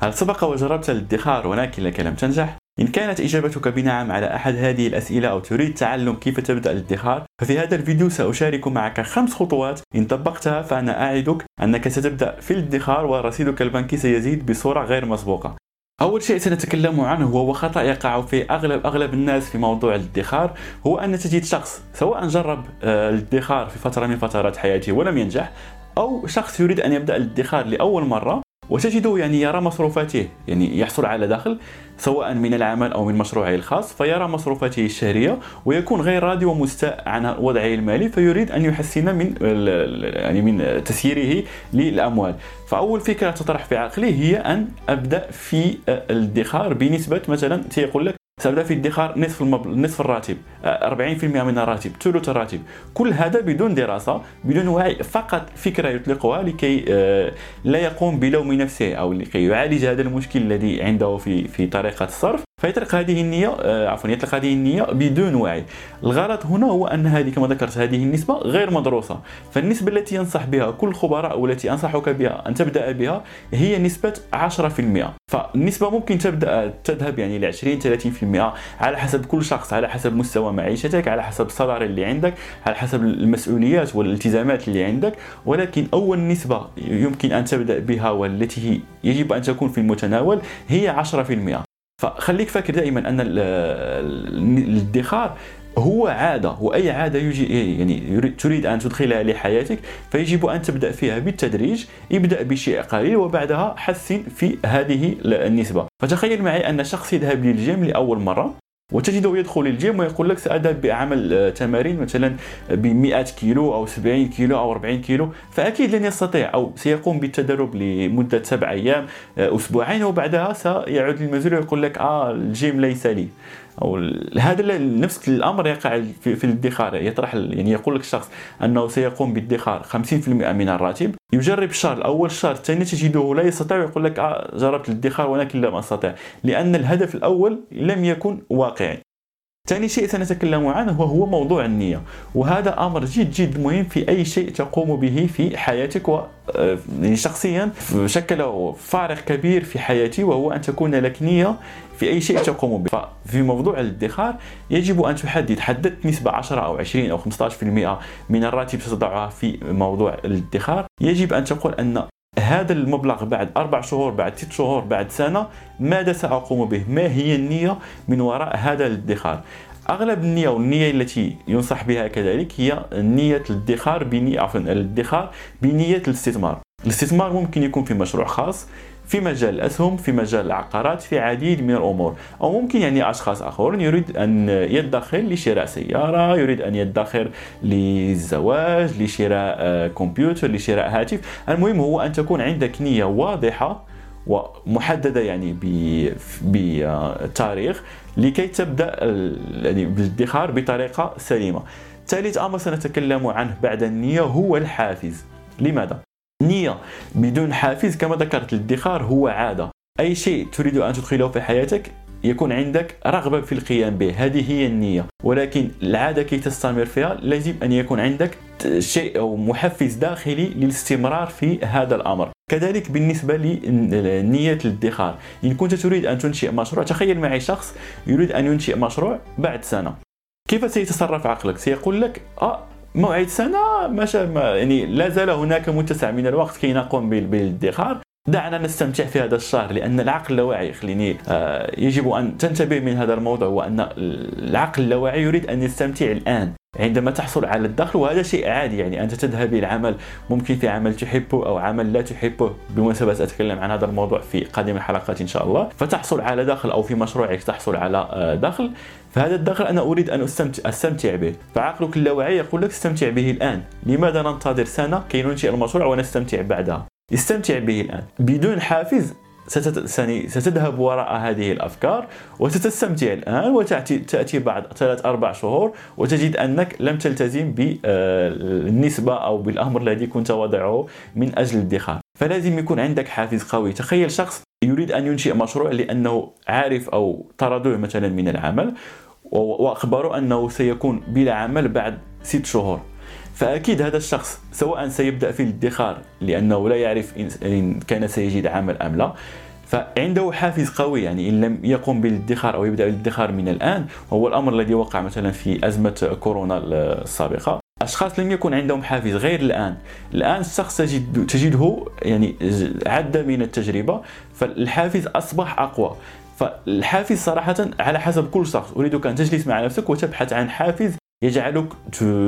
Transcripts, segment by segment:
هل سبق وجربت الادخار ولكنك لم تنجح؟ إن كانت إجابتك بنعم على أحد هذه الأسئلة أو تريد تعلم كيف تبدأ الادخار ففي هذا الفيديو سأشارك معك خمس خطوات إن طبقتها فأنا أعدك أنك ستبدأ في الادخار ورصيدك البنكي سيزيد بصورة غير مسبوقة أول شيء سنتكلم عنه وهو خطأ يقع في أغلب أغلب الناس في موضوع الادخار هو أن تجد شخص سواء جرب آه، الادخار في فترة من فترات حياته ولم ينجح أو شخص يريد أن يبدأ الادخار لأول مرة وتجده يعني يرى مصروفاته يعني يحصل على دخل سواء من العمل أو من مشروعه الخاص فيرى مصروفاته الشهرية ويكون غير راضي ومستاء عن وضعه المالي فيريد أن يحسن من يعني من تسييره للأموال. فأول فكرة تطرح في عقله هي أن أبدأ في الادخار بنسبة مثلا سيقول لك سأبدأ في ادخار نصف المبل... نصف الراتب 40% من الراتب ثلث الراتب. كل هذا بدون دراسة بدون وعي فقط فكرة يطلقها لكي لا يقوم بلوم نفسه أو لكي يعالج هذا المشكل الذي عنده في في طريقة الصرف. فيطلق هذه النية آه، عفوا يطلق هذه النية بدون وعي. الغرض هنا هو أن هذه كما ذكرت هذه النسبة غير مدروسة. فالنسبة التي ينصح بها كل الخبراء أو التي أنصحك بها أن تبدأ بها هي نسبة 10% فالنسبة ممكن تبدأ تذهب يعني ل 20 30% على حسب كل شخص على حسب مستوى معيشتك على حسب الصدر اللي عندك على حسب المسؤوليات والالتزامات اللي عندك. ولكن أول نسبة يمكن أن تبدأ بها والتي يجب أن تكون في المتناول هي 10% فخليك فاكر دائما أن الادخار هو عادة وأي عادة يجي يعني تريد أن تدخلها لحياتك فيجب أن تبدأ فيها بالتدريج ابدأ بشيء قليل وبعدها حسن في هذه النسبة. فتخيل معي أن شخص يذهب للجيم لأول مرة. وتجده يدخل الجيم ويقول لك سأذهب بعمل آه، تمارين مثلا ب 100 كيلو أو 70 كيلو أو 40 كيلو فأكيد لن يستطيع أو سيقوم بالتدرب لمدة سبع أيام آه، أسبوعين وبعدها سيعود للمنزل ويقول لك آه الجيم ليس لي. أو هذا نفس الأمر يقع في, في الادخار. يطرح يعني يقول لك الشخص أنه سيقوم بادخار 50% من الراتب. يجرب الشهر الأول الشهر الثاني تجده لا يستطيع ويقول لك آه جربت الادخار ولكن لم أستطع لأن الهدف الأول لم يكن واقعي. ثاني شيء سنتكلم عنه وهو موضوع النية. وهذا أمر جد جد مهم في أي شيء تقوم به في حياتك و آه، يعني شخصيا. شكل فارق كبير في حياتي وهو أن تكون لك نية في أي شيء تقوم به. ففي موضوع الادخار يجب أن تحدد حددت نسبة 10 أو 20 أو 15% من الراتب ستضعها في موضوع الادخار. يجب أن تقول أن هذا المبلغ بعد أربع شهور بعد ست شهور بعد سنة ماذا سأقوم به؟ ما هي النية من وراء هذا الادخار؟ أغلب النية والنية التي ينصح بها كذلك هي نية الادخار بنيه عفوا الادخار بنية الاستثمار. الاستثمار ممكن يكون في مشروع خاص في مجال الاسهم في مجال العقارات في عديد من الأمور. أو ممكن يعني أشخاص آخرون يريد أن يدخر لشراء سيارة يريد أن يدخر للزواج لشراء آه، كمبيوتر لشراء هاتف. المهم هو أن تكون عندك نية واضحة ومحددة يعني بتاريخ لكي تبدأ يعني بالادخار بطريقة سليمة. ثالث أمر سنتكلم عنه بعد النية هو الحافز. لماذا؟ نية بدون حافز كما ذكرت الادخار هو عادة. أي شيء تريد أن تدخله في حياتك يكون عندك رغبة في القيام به. هذه هي النية. ولكن العادة كي تستمر فيها لازم أن يكون عندك شيء أو محفز داخلي للاستمرار في هذا الأمر. كذلك بالنسبة لنية الادخار. إن كنت تريد أن تنشئ مشروع تخيل معي شخص يريد أن ينشئ مشروع بعد سنة. كيف سيتصرف عقلك؟ سيقول لك آه موعد سنة ما يعني لا زال هناك متسع من الوقت كي نقوم بالادخار. دعنا نستمتع في هذا الشهر لأن العقل اللاواعي خليني آه يجب أن تنتبه من هذا الموضوع وان العقل اللاواعي يريد أن يستمتع الآن. عندما تحصل على الدخل وهذا شيء عادي يعني أنت تذهب إلى عمل ممكن في عمل تحبه أو عمل لا تحبه بالمناسبه ساتكلم عن هذا الموضوع في قادم الحلقات إن شاء الله. فتحصل على دخل أو في مشروعك تحصل على آه، دخل. فهذا الدخل أنا أريد أن استمتع, أستمتع به. فعقلك اللاواعي يقول لك استمتع به الآن. لماذا ننتظر سنة كي ننشئ المشروع ونستمتع بعدها؟ استمتع به الآن. بدون حافز ستذهب وراء هذه الأفكار وستستمتع الآن وتاتي تأتي بعد ثلاث أربع شهور وتجد أنك لم تلتزم بالنسبة أو بالأمر الذي كنت وضعه من أجل الادخار فلازم يكون عندك حافز قوي. تخيل شخص يريد أن ينشئ مشروع لأنه عارف أو طردوه مثلا من العمل وأخبره أنه سيكون بلا عمل بعد ست شهور. فأكيد هذا الشخص سواء سيبدأ في الادخار لأنه لا يعرف ان كان سيجد عمل أم لا. فعنده حافز قوي يعني إن لم يقم بالادخار أو يبدأ بالادخار من الآن وهو الأمر الذي وقع مثلا في أزمة كورونا السابقة. أشخاص لم يكن عندهم حافز غير الآن. الآن الشخص تجد تجده يعني عد من التجربة فالحافز أصبح أقوى. فالحافز صراحة على حسب كل شخص. أريدك أن تجلس مع نفسك وتبحث عن حافز يجعلك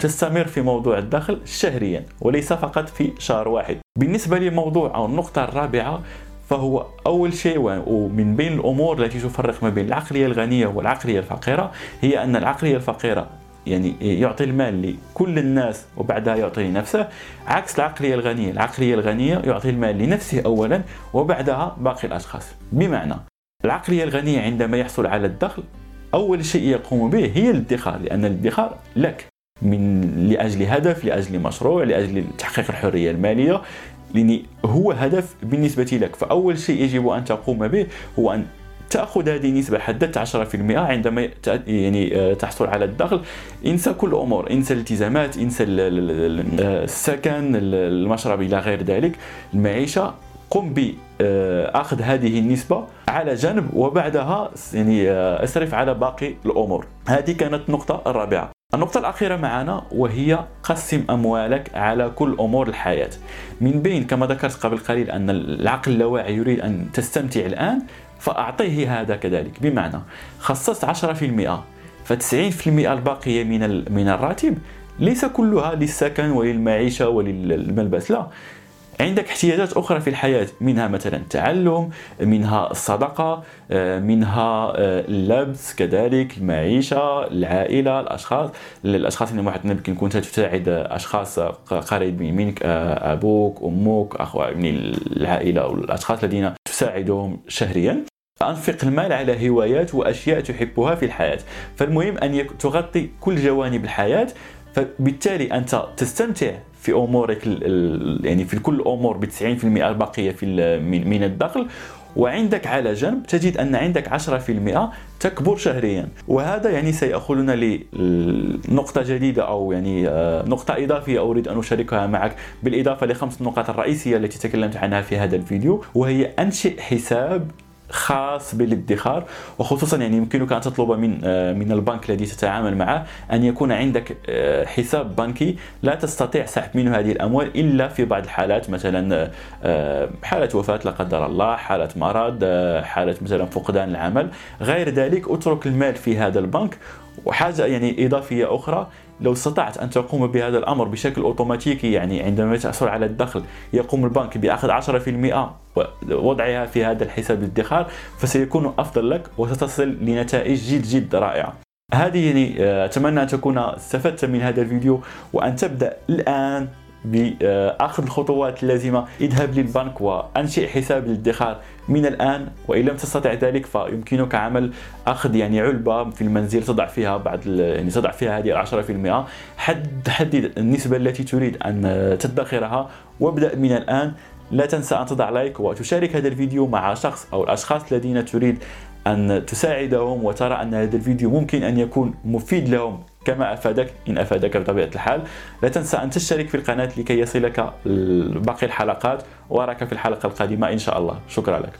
تستمر في موضوع الدخل شهريا وليس فقط في شهر واحد. بالنسبة لموضوع أو النقطة الرابعة فهو أول شيء ومن بين الأمور التي تفرق ما بين العقلية الغنية والعقلية الفقيرة هي أن العقلية الفقيرة يعني يعطي المال لكل الناس وبعدها يعطي لنفسه عكس العقلية الغنية. العقلية الغنية يعطي المال لنفسه أولا وبعدها باقي الأشخاص. بمعنى العقلية الغنية عندما يحصل على الدخل أول شيء يقوم به هي الادخار لأن الادخار لك من لأجل هدف لأجل مشروع لأجل تحقيق الحرية المالية لأن هو هدف بالنسبة لك. فأول شيء يجب أن تقوم به هو أن تأخذ هذه النسبة حددت 10% عندما يعني آه، تحصل على الدخل. انسى كل الأمور انسى الالتزامات انسى السكن المشرب إلى غير ذلك المعيشة. قم باخذ هذه النسبة على جنب وبعدها يعني اصرف على باقي الأمور. هذه كانت النقطة الرابعة. النقطة الأخيرة معنا وهي قسم أموالك على كل أمور الحياة. من بين كما ذكرت قبل قليل أن العقل اللاواعي يريد أن تستمتع الآن فأعطيه هذا كذلك. بمعنى خصصت 10% ف90% الباقية من من الراتب ليس كلها للسكن وللمعيشة وللملبس لا. عندك احتياجات أخرى في الحياة منها مثلا التعلم منها الصدقة آه، منها آه، اللبس كذلك المعيشة العائلة الأشخاص. الأشخاص اللي مثلا يمكن كنت تساعد أشخاص قريبين منك آه، أبوك أمك أخوة من العائلة والأشخاص الذين تساعدهم شهريا. أنفق المال على هوايات وأشياء تحبها في الحياة. فالمهم أن تغطي كل جوانب الحياة فبالتالي أنت تستمتع في أمورك يعني في كل الأمور ب 90% البقيه في من الدخل. وعندك على جنب تجد أن عندك 10% تكبر شهريا. وهذا يعني سيأخذنا لنقطة جديدة أو يعني آه، نقطة إضافية أريد أن أشاركها معك بالإضافة لخمس النقاط الرئيسية التي تكلمت عنها في هذا الفيديو وهي أنشئ حساب خاص بالادخار وخصوصا يعني يمكنك أن تطلب من آه، من البنك الذي تتعامل معه أن يكون عندك آه، حساب بنكي لا تستطيع سحب منه هذه الأموال إلا في بعض الحالات مثلا آه، حالة وفاة لا قدر الله حالة مرض حالة مثلا فقدان العمل غير ذلك اترك المال في هذا البنك وحاجة يعني إضافية أخرى لو استطعت أن تقوم بهذا الأمر بشكل أوتوماتيكي يعني عندما تحصل على الدخل يقوم البنك بأخذ 10% ووضعها في هذا الحساب الادخار فسيكون أفضل لك وستصل لنتائج جد جد رائعة. هذه يعني آه، أتمنى أن تكون استفدت من هذا الفيديو وأن تبدأ الآن. باخذ الخطوات اللازمة اذهب للبنك وأنشئ حساب الادخار. من الآن وإن لم تستطع ذلك فيمكنك عمل أخذ يعني علبة في المنزل تضع فيها بعد يعني تضع فيها هذه 10% حد حدد النسبة التي تريد أن تدخرها وابدأ من الآن. لا تنسى أن تضع لايك وتشارك هذا الفيديو مع شخص أو الأشخاص الذين تريد أن تساعدهم وترى أن هذا الفيديو ممكن أن يكون مفيد لهم. كما أفادك إن أفادك بطبيعة الحال. لا تنسى أن تشترك في القناة لكي يصلك باقي الحلقات. وأراك في الحلقة القادمة إن شاء الله. شكرا لك.